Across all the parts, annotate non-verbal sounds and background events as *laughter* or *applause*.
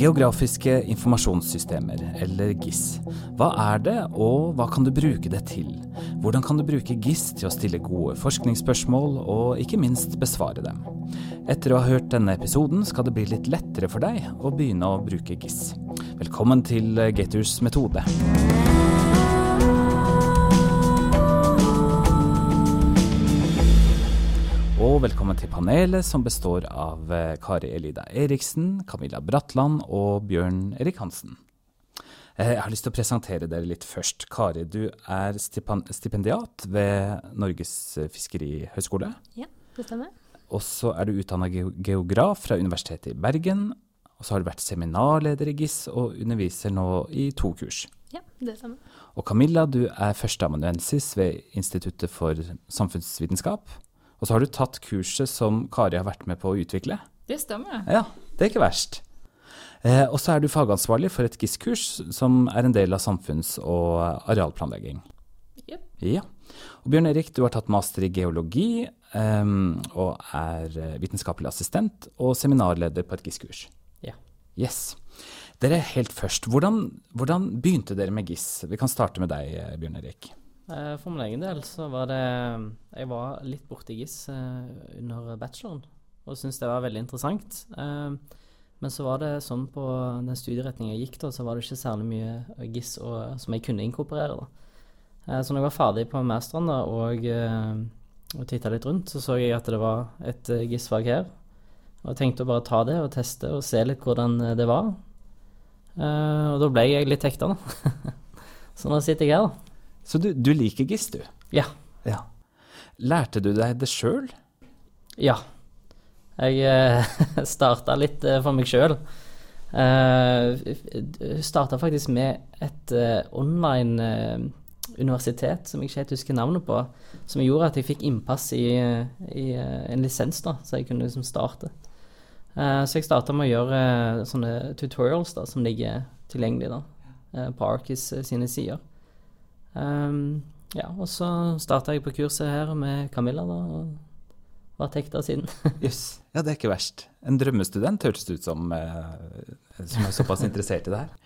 Geografiske informasjonssystemer, eller GIS. Hva er det, og hva kan du bruke det til? Hvordan kan du bruke GIS til å stille gode forskningsspørsmål, og ikke minst besvare dem? Etter å ha hørt denne episoden skal det bli litt lettere for deg å begynne å bruke GIS. Velkommen til Gators metode. Og velkommen til panelet som består av eh, Kari Elida Eriksen, Camilla Bratland og Bjørn Erik Hansen. Eh, jeg har lyst til å presentere dere litt først. Kari, du er stipendiat ved Norges fiskerihøgskole. Ja, det stemmer. Og så er du utdanna geograf fra Universitetet i Bergen. Og så har du vært seminarleder i GIS og underviser nå i to kurs. Ja, det stemmer. Og Camilla, du er førsteamanuensis ved Instituttet for samfunnsvitenskap. Og så har du tatt kurset som Kari har vært med på å utvikle. Det stemmer. Ja, det er ikke verst. Eh, og så er du fagansvarlig for et GIS-kurs som er en del av samfunns- og arealplanlegging. Yep. Ja. Og Bjørn Erik, du har tatt master i geologi eh, og er vitenskapelig assistent og seminarleder på et GIS-kurs. Ja. Yes. Dere helt først, hvordan, hvordan begynte dere med GIS? Vi kan starte med deg, Bjørn Erik. Eh, for min egen del så var det Jeg var litt borti GIS eh, under bacheloren og syntes det var veldig interessant. Eh, men så var det sånn på den studieretningen jeg gikk da, så var det ikke særlig mye GIS og, som jeg kunne inkorporere. da. Så når jeg var ferdig på masteren da, og, og titta litt rundt, så så jeg at det var et GIS-fag her. Og tenkte å bare ta det og teste og se litt hvordan det var. Og da ble jeg litt hekta, da. *laughs* så nå sitter jeg her, da. Så du, du liker GIS, du? Ja. ja. Lærte du deg det sjøl? Ja. Jeg eh, *laughs* starta litt eh, for meg sjøl. Eh, starta faktisk med et eh, online eh, universitet som jeg ikke helt husker navnet på, som gjorde at jeg fikk innpass i, i en lisens, da, så jeg kunne liksom starte. Eh, så jeg starta med å gjøre sånne tutorials da, som ligger tilgjengelig da, på Arkis sine sider. Um, ja, og så starta jeg på kurset her med Camilla, da, og vært hekta siden. Jøss. *laughs* yes. Ja, det er ikke verst. En drømmestudent hørtes det ut som, eh, som er såpass interessert i det her.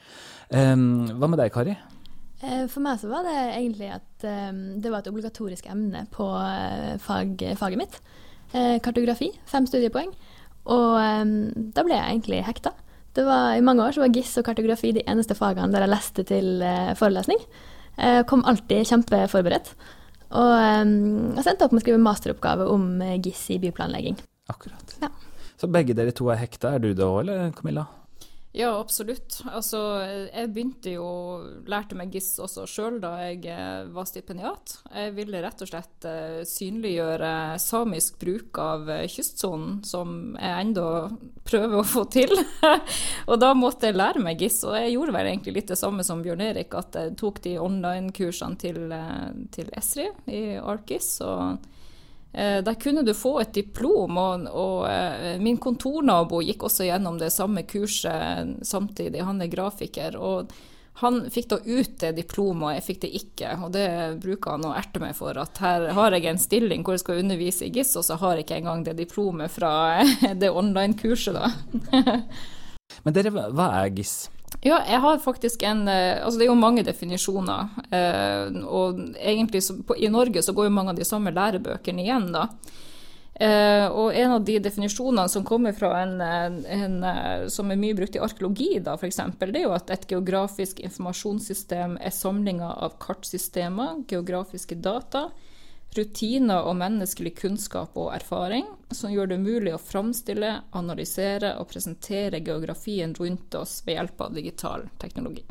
Um, hva med deg, Kari? Eh, for meg så var det egentlig at um, det var et obligatorisk emne på uh, fag, faget mitt. Uh, kartografi, fem studiepoeng. Og um, da ble jeg egentlig hekta. Det var, I mange år så var GIS og kartografi de eneste fagene der jeg leste til uh, forelesning. Jeg kom alltid kjempeforberedt. Og jeg sendte opp med å skrive masteroppgave om GIS i byplanlegging. Akkurat. Ja. Så begge dere to er hekta, er du det òg, eller Camilla? Ja, absolutt. Altså, jeg begynte jo Lærte meg GIS også sjøl da jeg eh, var stipendiat. Jeg ville rett og slett uh, synliggjøre samisk bruk av uh, kystsonen, som jeg ennå prøver å få til. *laughs* og da måtte jeg lære meg GIS, og jeg gjorde vel egentlig litt det samme som Bjørn Erik, at jeg tok de online-kursene til, til Esri i ArcGIS. og Eh, der kunne du få et diplom, og, og eh, min kontornabo gikk også gjennom det samme kurset samtidig. Han er grafiker. og han fikk da ut det diplomet, og jeg fikk det ikke. Og det bruker han å erte meg for, at her har jeg en stilling hvor jeg skal undervise i GIS, og så har jeg ikke engang det diplomet fra *laughs* det online-kurset, da. *laughs* Men dere, hva er GIS? Ja, jeg har faktisk en Altså det er jo mange definisjoner. Eh, og egentlig i Norge så går jo mange av de samme lærebøkene igjen, da. Eh, og en av de definisjonene som kommer fra en, en, som er mye brukt i arkeologi, da f.eks., det er jo at et geografisk informasjonssystem er samlinga av kartsystemer, geografiske data, rutiner og menneskelig kunnskap og erfaring som gjør det mulig å framstille, analysere og presentere geografien rundt oss ved hjelp av digital teknologi.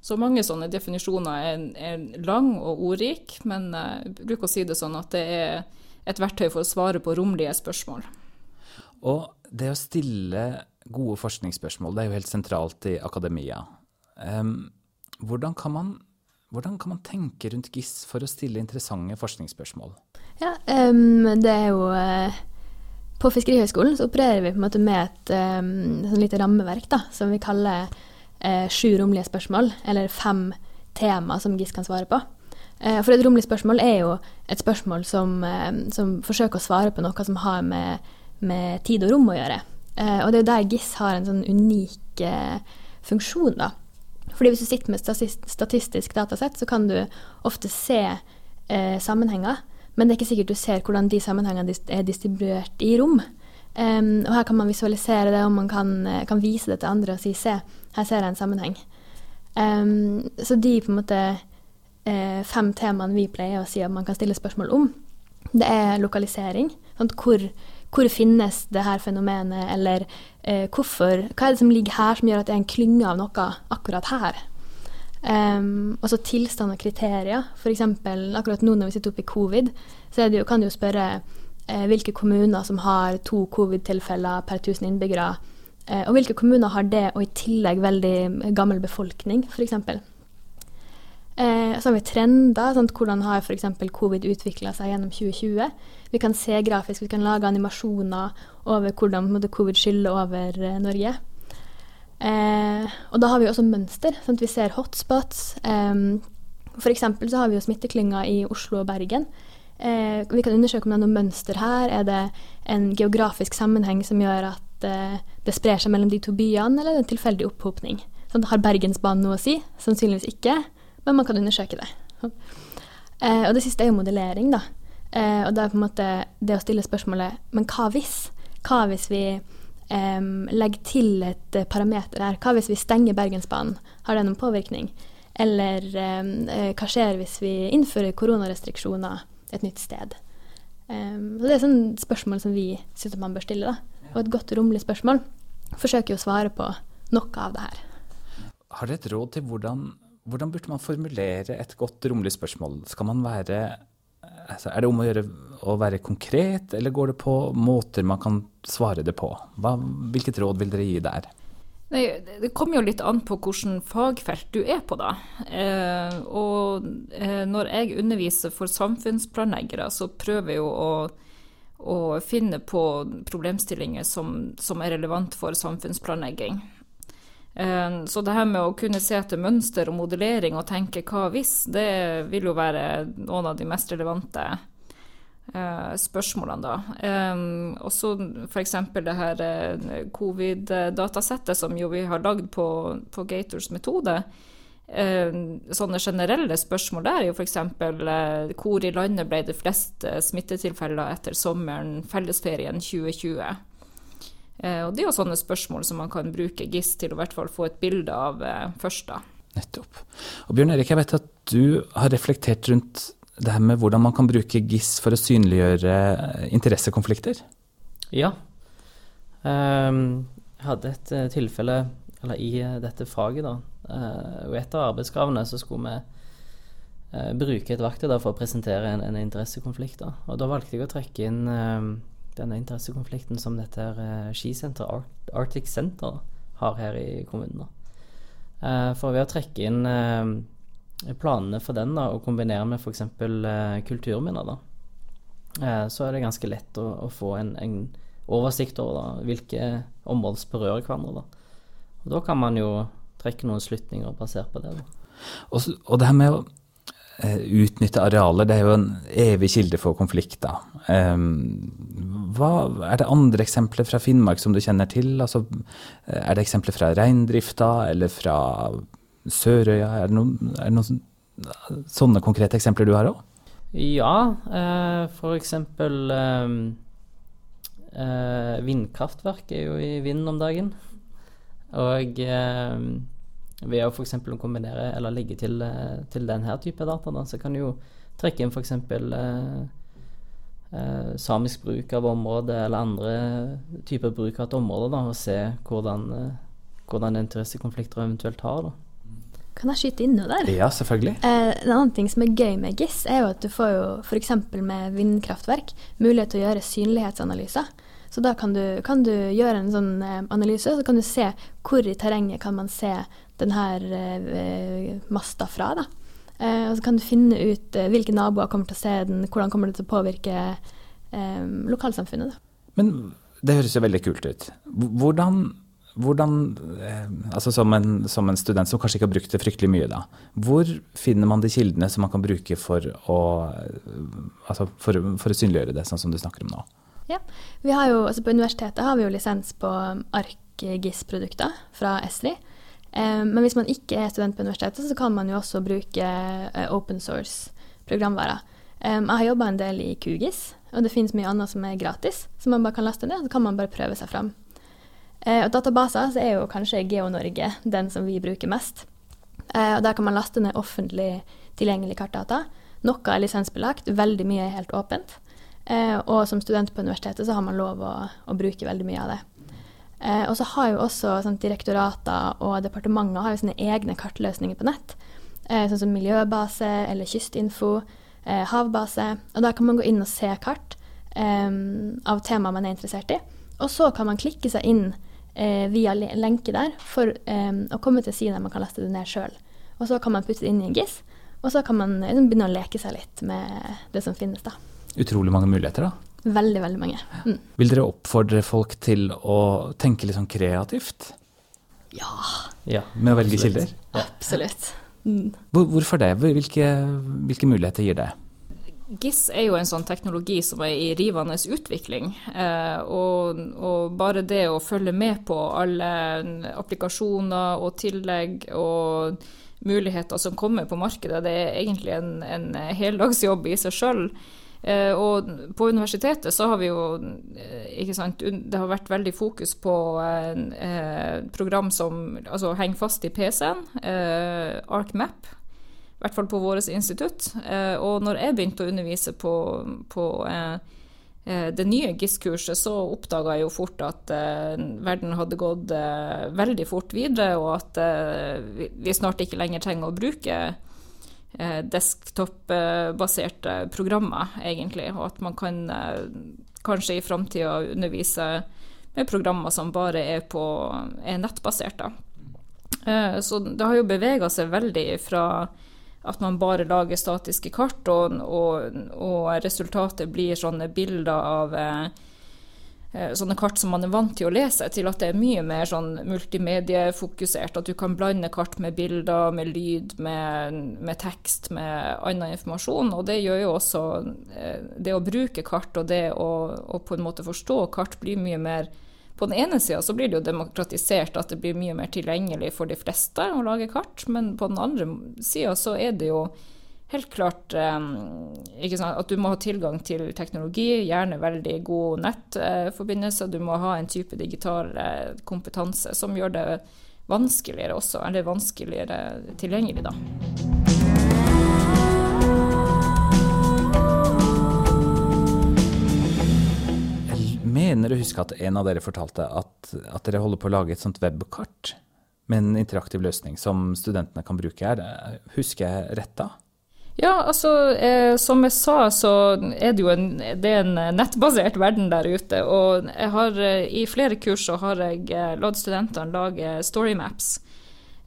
Så mange sånne definisjoner er, er lang og ordrik, men jeg uh, bruker å si det sånn at det er et verktøy for å svare på romlige spørsmål. Og det å stille gode forskningsspørsmål, det er jo helt sentralt i akademia. Um, hvordan kan man hvordan kan man tenke rundt GIS for å stille interessante forskningsspørsmål? Ja, um, det er jo uh, På Fiskerihøgskolen så opererer vi på en måte med et um, sånn lite rammeverk da, som vi kaller uh, sju romlige spørsmål, eller fem tema som GIS kan svare på. Uh, for et romlig spørsmål er jo et spørsmål som, som, forsøker å svare på noe som har med, med tid og rom å gjøre. Eh, og det er jo der GIS har en sånn unik eh, funksjon, da. Fordi hvis du sitter med statistisk datasett, så kan du ofte se eh, sammenhenger, men det er ikke sikkert du ser hvordan de sammenhengene er distribuert i rom. Um, og her kan man visualisere det, og man kan, eh, kan, vise det til andre og si se, her ser jeg en sammenheng. Um, så de på en måte eh, fem temaene vi pleier å si at man kan stille spørsmål om, det er lokalisering. Sånn, hvor, hvor, finnes det her fenomenet, eller eh, hvorfor, hva er det som ligger her som gjør at det er en klynge av noe akkurat her? Um, og så tilstand og kriterier. F.eks. akkurat nå når vi sitter oppe i covid, så jo, kan du jo spørre eh, hvilke kommuner som har to covid-tilfeller per 1000 innbyggere. Eh, og hvilke kommuner har det, og i tillegg veldig gammel befolkning, f.eks. Eh, så har vi trender. Sant? Hvordan har f.eks. covid utvikla seg gjennom 2020? Vi kan se grafisk, vi kan lage animasjoner over hvordan måte, covid skylder over eh, Norge. Eh, og da har vi også mønster. Sant? Vi ser hotspots. Eh, F.eks. så har vi jo smitteklynger i Oslo og Bergen. Eh, vi kan undersøke om det er noe mønster her. Er det en geografisk sammenheng som gjør at eh, det sprer seg mellom de to byene, eller er det en tilfeldig opphopning? Sånn, har Bergensbanen noe å si? Sannsynligvis ikke men man kan undersøke det. Eh, og det siste er jo modellering, da. Eh, og det er på en måte det å stille spørsmålet Men hva hvis? Hva hvis vi eh, legger til et parameter her? Hva hvis vi stenger Bergensbanen? Har det noen påvirkning? Eller eh, hva skjer hvis vi innfører koronarestriksjoner et nytt sted? Så Det er sånne spørsmål som vi syns man bør stille. da. Og et godt, rommelig spørsmål forsøker jo å svare på noe av det her. Har dere et råd til hvordan hvordan burde man formulere et godt, rommelig spørsmål? Skal man være altså, Er det om å gjøre å være konkret, eller går det på måter man kan svare det på? Hva, hvilket råd vil dere gi der? Nei, det kommer jo litt an på hvilket fagfelt du er på, da. Eh, og eh, når jeg underviser for samfunnsplanleggere, så prøver jeg jo å, å finne på problemstillinger som, som er relevant for samfunnsplanlegging. Eh, så det her med å kunne se etter mønster og modellering og tenke hva hvis, det vil jo være noen av de mest relevante uh, spørsmålene, da. Um, og så f.eks. det her covid-datasettet som jo vi har lagd på, på Gators metode. Sånne generelle spørsmål der er jo f.eks. Hvor i landet ble det flest smittetilfeller etter sommeren, fellesferien 2020? Eh, og det er jo sånne spørsmål som man kan bruke GIS til å i hvert fall få et bilde av eh, først, da. Nettopp. Og Bjørn Erik, jeg vet at du har reflektert rundt det her med hvordan man kan bruke GIS for å synliggjøre eh, interessekonflikter? Ja. Um, jeg hadde et tilfelle eller i dette faget, da. Og et av arbeidskravene så skulle vi bruke et verktøy for å presentere en, en interessekonflikt. Da. Og da valgte jeg å trekke inn uh, denne interessekonflikten som dette her eh, skisenteret, Arctic Center, har her i kommunen. Uh, for ved å trekke inn uh, planene for den da, og kombinere med f.eks. Kulturminner, da, så er det ganske lett å, å få en, en, oversikt over da, hvilke områder som berører hverandre. Da. Og da kan man jo trekke noen slutninger basert på det. Og, og det her med å utnytte arealer, det er jo en evig kilde for konflikter. Um, hva, er det andre eksempler fra Finnmark som du kjenner til? Altså, er det eksempler fra reindrifta eller fra Sørøya? Er det noen, er det noen sånne konkrete eksempler du har òg? Ja, eh, eksempel eh, eh, Vindkraftverk er jo i vinden om dagen. Og eh, ved å f.eks. kombinere eller legge til, eh, til denne type data, da, så kan du jo trekke inn f.eks. Eh, eh, samisk bruk av området eller andre typer bruk av et område, da, og se hvordan, eh, hvordan interessekonflikter eventuelt har. da. Kan jeg skyte inn noe der? Ja, selvfølgelig. Eh, en annen ting som er gøy med GIS, er jo at du får jo f.eks. med vindkraftverk mulighet til å gjøre synlighetsanalyser. Så da kan du, kan du gjøre en sånn eh, analyse, så kan du se hvor i terrenget kan man se denne eh, masta fra. da. Eh, og så kan du finne ut eh, hvilke naboer kommer til å se den, hvordan kommer det til å påvirke eh, lokalsamfunnet. Da. Men det høres jo veldig kult ut. Hvordan, hvordan altså som en, som en, student som kanskje ikke har brukt det fryktelig mye, da, hvor finner man de kildene som man kan bruke for å, altså for, for å synliggjøre det, sånn som du snakker om nå? Ja. Vi har jo, altså på universitetet har vi jo lisens på ArkGIS-produkter fra Esri. Eh, men hvis man ikke er student på universitetet, så kan man jo også bruke eh, open source programvarer. Eh, jeg har jobba en del i QGIS, og det finnes mye annet som er gratis, så man bare kan laste ned, og så kan man bare prøve seg fram. Og databaser så er jo kanskje GeoNorge den som vi bruker mest. Og der kan man laste ned offentlig tilgjengelig kartdata. Noe er lisensbelagt, veldig mye er helt åpent. Og som student på universitetet så har man lov å, å bruke veldig mye av det. Eh, og så har jo også sånn, direktorater og departementer har jo sine egne kartløsninger på nett. Eh, sånn som miljøbase eller kystinfo, eh, havbase. Og da kan man gå inn og se kart eh, av temaer man er interessert i. Og så kan man klikke seg inn eh, via lenke der for eh, å komme til siden der man kan laste det ned sjøl. Og så kan man putte det inn i en GIS, og så kan man liksom, begynne å leke seg litt med det som finnes da. Utrolig mange muligheter, da. Veldig, veldig mange. Mm. Vil dere oppfordre folk til å tenke litt sånn kreativt? Ja. ja med å velge Absolutt. kilder? Ja. Absolutt. Mm. Hvor, hvorfor det? Hvilke, hvilke, muligheter gir det? GIS er jo en sånn teknologi som er i rivende utvikling. Eh, og, og, bare det å følge med på alle applikasjoner og tillegg og muligheter som kommer på markedet, det er egentlig en, en heldagsjobb i seg sjøl. Eh, og på universitetet så har vi jo eh, ikke sant, Det har vært veldig fokus på eh, program som altså, henger fast i PC-en. Eh, ArcMap. I hvert fall på vårt institutt. Eh, og når jeg begynte å undervise på, på eh, det nye GIS-kurset, så oppdaga jeg jo fort at verden hadde gått veldig fort videre, og at vi snart ikke lenger trenger å bruke eh, desktop-baserte programmer, egentlig. Og at man kan eh, kanskje i framtida undervise med programmer som bare er, på, er nettbasert. Da. så det har jo bevega seg veldig fra at man bare lager statiske kart, og, og, og resultatet blir sånne bilder av eh, Eh, sånne kart som man er vant til å lese, til at det er mye mer sånn multimediefokusert. At du kan blande kart med bilder, med lyd, med, med, tekst, med annen informasjon. Og det gjør jo også eh, det å bruke kart og det å, å på en måte forstå kart blir mye mer på den ene sida så blir det jo demokratisert, at det blir mye mer tilgjengelig for de fleste å lage kart, men på den andre sida så er det jo helt klart um, sant, at du må ha tilgang til teknologi, gjerne veldig god nettforbindelse. Du må ha en type digital uh, kompetanse som gjør det vanskeligere også, eller vanskeligere tilgjengelig, da. Jeg mener å huske at en av dere fortalte at, at dere holder på å lage et sånt webkart med en interaktiv løsning som studentene kan bruke. her. Husker jeg rett da? Ja, altså eh, som jeg sa, så er det jo en, det en nettbasert verden der ute. Og jeg har, eh, i flere kurs så har jeg eh, latt studentene lage storymaps.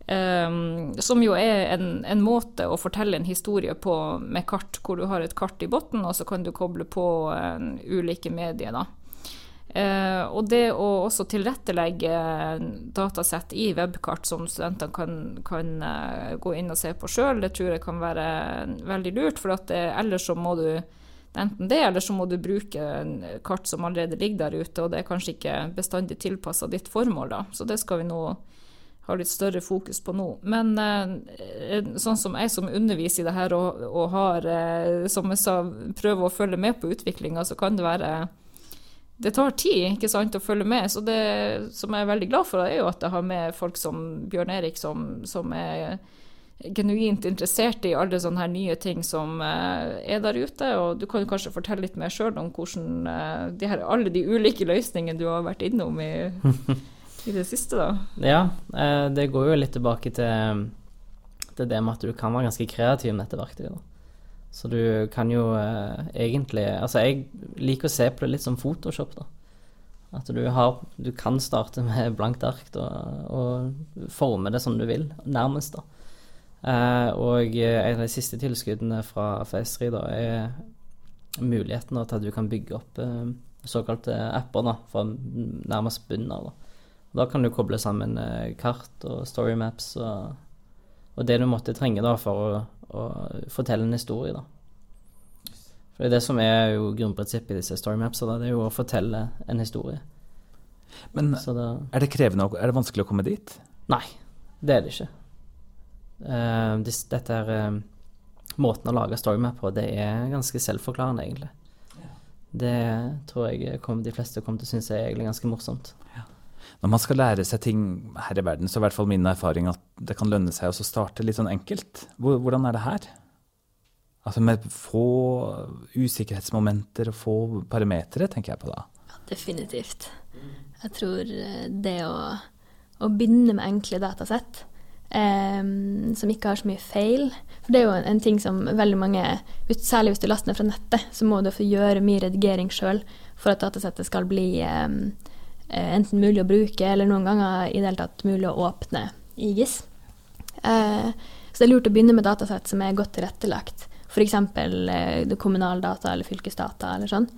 Um, som jo er en, en, måte å fortelle en historie på med kart, hvor du har et kart i bunnen, og så kan du koble på uh, ulike medier. da. Uh, og det å også tilrettelegge datasett i webkart som studentene kan, kan uh, gå inn og se på sjøl, det tror jeg kan være veldig lurt. For det, ellers så må du enten det, eller så må du bruke kart som allerede ligger der ute, og det er kanskje ikke bestandig tilpassa ditt formål, da. Så det skal vi nå ha litt større fokus på nå. Men eh, sånn som jeg som underviser i det her og, og har, som jeg sa, prøver å følge med på utviklinga, så kan det være det tar tid ikke sant, å følge med. Så det som jeg er veldig glad for, er jo at jeg har med folk som Bjørn Erik, som, som er genuint interessert i alle sånne her nye ting som uh, er der ute. Og du kan kanskje fortelle litt mer sjøl om hvordan uh, de her, alle de ulike løsningene du har vært innom i, *laughs* i det siste, da. Ja, uh, det går jo litt tilbake til, til, det med at du kan være ganske kreativ med dette verktøyet. da. Så du kan jo eh, egentlig Altså, jeg liker å se på det litt som Photoshop, da. At du har Du kan starte *laughs* med blankt ark da, og forme det som du vil, nærmest, da. Eh, og en av de siste tilskuddene fra FS3 da, er muligheten til at du kan bygge opp eh, såkalte apper da, fra nærmest bunnen av. Da. da kan du koble sammen eh, kart og storymaps og, og det du måtte trenge da for å og fortelle en historie, da. For det er det som er jo grunnprinsippet i disse storymapsa, det er jo å fortelle en historie. Men Så da er det krevende, er det vanskelig å komme dit? Nei, det er det ikke. Uh, dis- dette er uh, Måten å lage storymap på, det er ganske selvforklarende, egentlig. Det tror jeg kom, de fleste kommer til å synes er egentlig ganske morsomt. Når man skal lære seg ting her i verden, så er i hvert fall min erfaring at det kan lønne seg å starte litt sånn enkelt. Hvordan er det her? Altså med få usikkerhetsmomenter og få parametere, tenker jeg på da. Ja, Definitivt. Jeg tror eh, det å, å begynne med enkle datasett, em, som ikke har så mye feil For det er jo en, ting som veldig mange, særlig hvis du laster ned fra nettet, så må du få gjøre mye redigering sjøl for at datasettet skal bli eh, enten mulig å bruke, eller noen ganger i det hele tatt mulig å åpne i GIS. Eh, så det er lurt å begynne med datasett som er godt tilrettelagt. F.eks. Eh, kommunaldata eller fylkesdata eller sånn.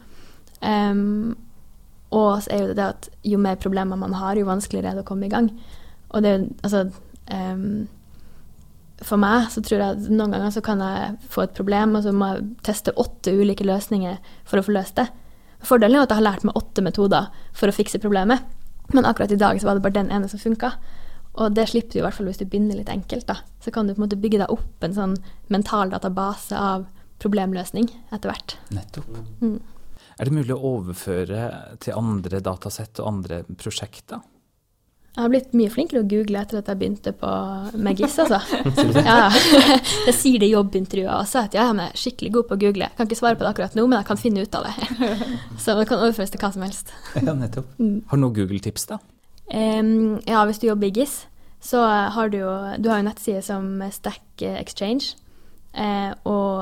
Og så er jo det at jo mer problemer man har, jo vanskeligere er det å komme i gang. Og det altså For meg så tror jeg at noen ganger så kan jeg få et problem, og så må jeg teste åtte ulike løsninger for å få løst det. Fordelen er jo at jeg har lært meg åtte metoder for å fikse problemet, men akkurat i dag så var det bare den ene som funka. Og det slipper du i hvert fall hvis du begynner litt enkelt. da. Så kan du på en måte bygge deg opp en sånn mental database av problemløsning etter hvert. Nettopp. Mm. Er det mulig å overføre til andre datasett og andre prosjekter? Jeg har blitt mye flinkere å google etter at jeg begynte på med GIS, altså. *laughs* Ja, *laughs* det sier det i jobbintervjuet også, at jeg er skikkelig god på å google. Jeg kan ikke svare på det akkurat nå, men jeg kan finne ut av det. *laughs* Så det kan overføres til hva som helst. Ja, nettopp. Mm. Har du noen Google-tips, da? Um, ja, hvis du jobber i GIS, så har du jo Du har jo nettsider som Stack Exchange eh, og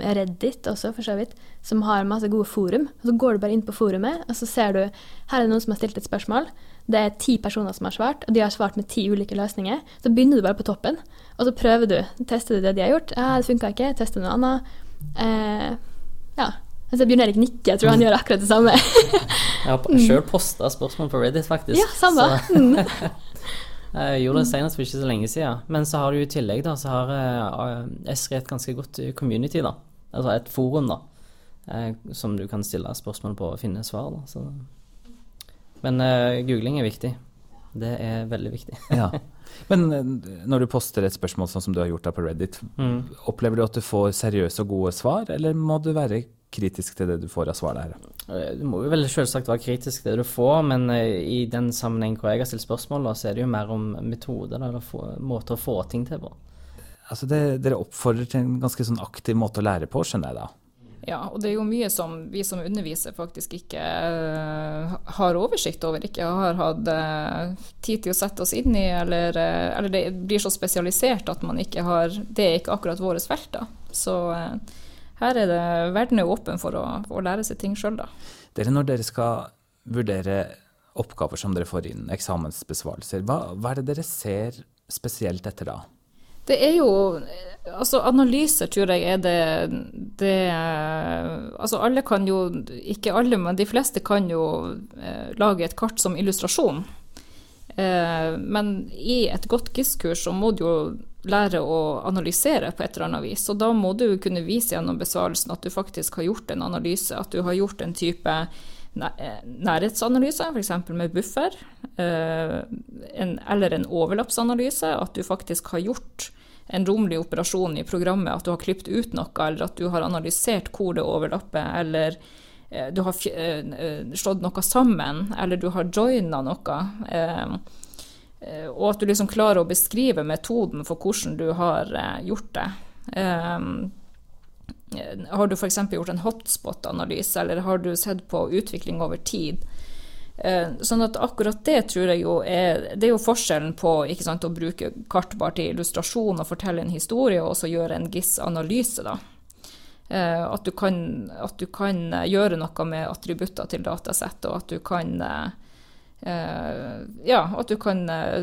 Reddit også, for så vidt, som har masse gode forum. Og så går du bare inn på forumet, og så ser du her er det noen som har stilt et spørsmål. Det er ti personer som har svart, og de har svart med ti ulike løsninger. Så begynner du bare på toppen, og så prøver du. Tester du det de har gjort. Ja, det funka ikke. Tester noe annet. Eh, ja. Altså, Bjørn Erik nikker. Jeg tror han *laughs* gjør akkurat det samme. Jeg har sjøl posta spørsmål på Reddit, faktisk. ja, samme. Mm. *laughs* Jeg gjorde det senest for ikke så lenge siden. Men så har du i tillegg da, så har eh, Esri et ganske godt community, da. Altså et forum, da. eh, Som du kan stille spørsmål på og finne svar. Da. Så. Men uh, googling er viktig. Det er veldig viktig. *laughs* Ja. *laughs* Men eh, når du poster et spørsmål sånn som du har gjort da på Reddit, Mm. opplever du at du får seriøse og gode svar, eller må du være kritisk til det du får av svar der? Eh, Du må jo vel selvsagt være kritisk til det du får, men i den sammenheng hvor jeg har stilt spørsmål, da, så er det jo mer om metoder eller få, måter å få ting til på. Altså det, dere oppfordrer til en ganske sånn aktiv måte å lære på, skjønner jeg da. Ja, og det er jo mye som vi som underviser faktisk ikke uh, har oversikt over, ikke har hatt uh, tid til å sette oss inn i, eller, uh, eller det blir så spesialisert at man ikke har Det er ikke akkurat våre felt, da. Så her er det verden er åpen for å, å lære seg ting sjøl, da. Dere, når dere skal vurdere oppgaver som dere får inn, eksamensbesvarelser, hva, hva er det dere ser spesielt etter da? Det er jo Altså, analyser tror jeg er det, det Altså, alle kan jo Ikke alle, men de fleste kan jo eh, lage et kart som illustrasjon. Eh, men i et godt GIS-kurs så må du jo lære å analysere på et eller annet vis. Og da må du kunne vise gjennom besvarelsen at du faktisk har gjort en analyse, at du har gjort en type nærhetsanalyse, f.eks. med buffer, eh, en, eller en overlappsanalyse, at du faktisk har gjort en romlig operasjon i programmet, at du har klippet ut noe, eller at du har analysert hvor det overlapper, eller eh, du har eh, eh, slått noe sammen, eller du har joina noe. eh, eh, og at du liksom klarer å beskrive metoden for hvordan du har eh, gjort det. Har du f.eks. gjort en hotspot-analyse, eller har du sett på utvikling over tid? Eh, Sånn at akkurat det tror jeg jo er Det er jo forskjellen på sant, å bruke kart bare til illustrasjon og fortelle en historie, og så gjøre en GIS-analyse, da. Eh, At du, kan, at du kan eh, gjøre noe med attributter til datasett, og at du kan Ja, at du kan eh,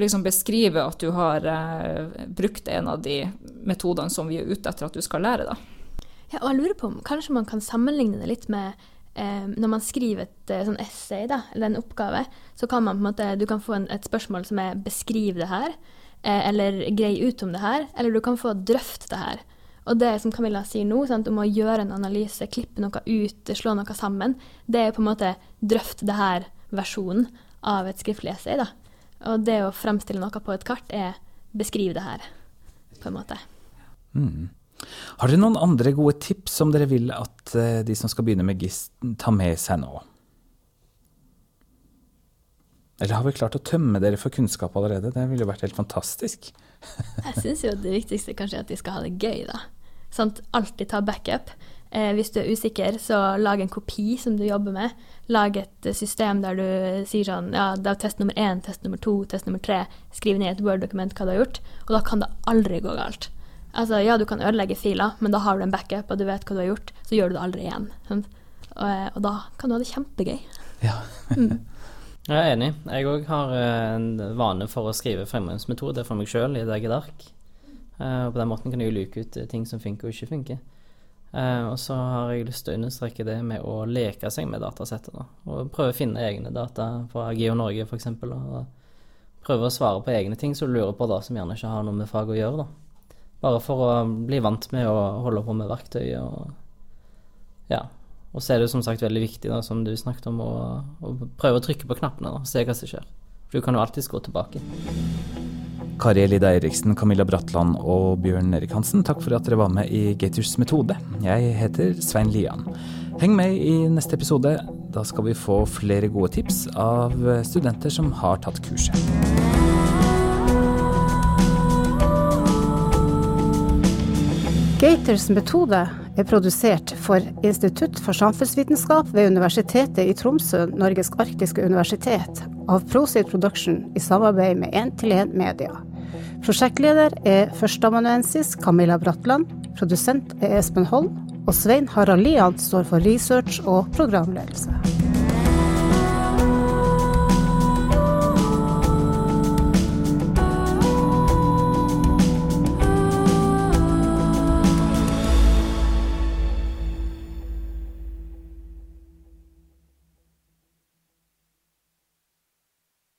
liksom beskrive at du har eh, brukt en av de metodene som vi er ute etter at du skal lære, da. Ja, og jeg lurer på om kanskje man kan sammenligne det litt med eh, når man skriver et eh, sånn essay, da, eller en oppgave, så kan man på en måte, du kan få en, et spørsmål som er 'beskriv det her', eh, eller 'grei ut om det her', eller du kan få 'drøft det her'. Og det som Camilla sier nå, sant, om å gjøre en analyse, klippe noe ut, slå noe sammen, det er på en måte 'drøft det her versjonen av et skriftlig essay. da. Og det å fremstille noe på et kart er beskrive det her, på en måte. Mm. Har dere noen andre gode tips som dere vil at eh, de som skal begynne med GIS, tar med seg nå? Eller har vi klart å tømme dere for kunnskap allerede? Det ville jo vært helt fantastisk. Jeg syns jo det viktigste kanskje er at de skal ha det gøy, da. Sånn, alltid ta backup. Eh, hvis du er usikker, så lag en kopi som du jobber med. Lag et system der du sier sånn Ja, det er test nummer én, test nummer to, test nummer tre. Skriv ned i et Word-dokument hva du har gjort, og da kan det aldri gå galt. Altså, ja, du kan ødelegge filer, men da har du en backup, og du vet hva du har gjort, så gjør du det aldri igjen. Og, eh, og, da kan du ha det kjempegøy. Ja. mm. *laughs* Jeg er enig. Jeg òg har eh, en vane for å skrive fremgangsmetode for meg sjøl i et eget ark. Uh, og på den måten kan jeg jo luke ut ting som funker og ikke funker. Uh, og så har jeg lyst til å understreke det med å leke seg med datasettet. Da. Og prøve å finne egne data fra Geo Norge f.eks. Og prøve å svare på egne ting som du lurer på da, som gjerne ikke har noe med fag å gjøre. Da. Bare for å bli vant med å holde på med verktøy og ja, og så er det som sagt veldig viktig, da, som du snakket om, å, å prøve å trykke på knappene og se hva som skjer. For du kan jo alltids gå tilbake. Kari Elida Eriksen, Camilla Bratland og Bjørn Erik Hansen, takk for at dere var med i Gators metode. Jeg heter Svein Lian. Heng med i neste episode. Da skal vi få flere gode tips av studenter som har tatt kurset. Gators metode er produsert for Institutt for samfunnsvitenskap ved Universitetet i Tromsø, Norges arktiske universitet, av Prosit Production i samarbeid med 1-til-1 Media. Prosjektleder er førsteamanuensis Camilla Bratland, produsent er Espen Holm, og Svein Harald Lian står for research og programledelse.